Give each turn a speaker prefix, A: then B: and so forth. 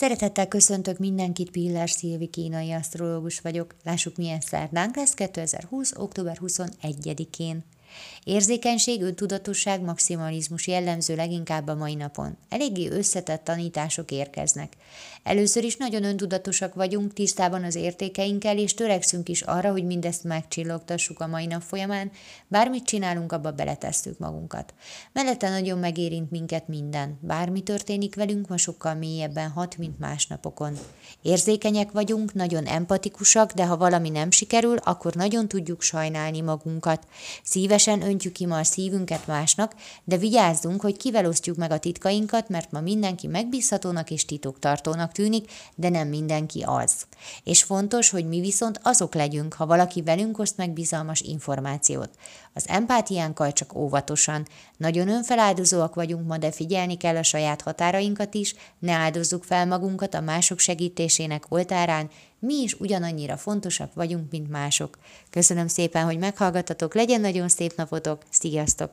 A: Szeretettel köszöntök mindenkit, Pillás Szilvi kínai asztrológus vagyok. Lássuk, milyen szerdánk lesz 2020. október 21-én. Érzékenység, öntudatosság, maximalizmus jellemző leginkább a mai napon. Eléggé összetett tanítások érkeznek. Először is nagyon öntudatosak vagyunk, tisztában az értékeinkkel, és törekszünk is arra, hogy mindezt megcsillogtassuk a mai nap folyamán, bármit csinálunk, abba beletesszük magunkat. Mellette nagyon megérint minket minden. Bármi történik velünk, ma sokkal mélyebben hat, mint más napokon. Érzékenyek vagyunk, nagyon empatikusak, de ha valami nem sikerül, akkor nagyon tudjuk sajnálni magunkat. Szíves Szívesen öntjük ki ma a szívünket másnak, de vigyázzunk, hogy kivel osztjuk meg a titkainkat, mert ma mindenki megbízhatónak és titoktartónak tűnik, de nem mindenki az. És fontos, hogy mi viszont azok legyünk, ha valaki velünk oszt meg bizalmas információt. Az empátiánkkal csak óvatosan. Nagyon önfeláldozóak vagyunk ma, de figyelni kell a saját határainkat is, ne áldozzuk fel magunkat a mások segítésének oltárán, mi is ugyanannyira fontosak vagyunk, mint mások. Köszönöm szépen, hogy meghallgattatok, legyen nagyon szép napotok, sziasztok!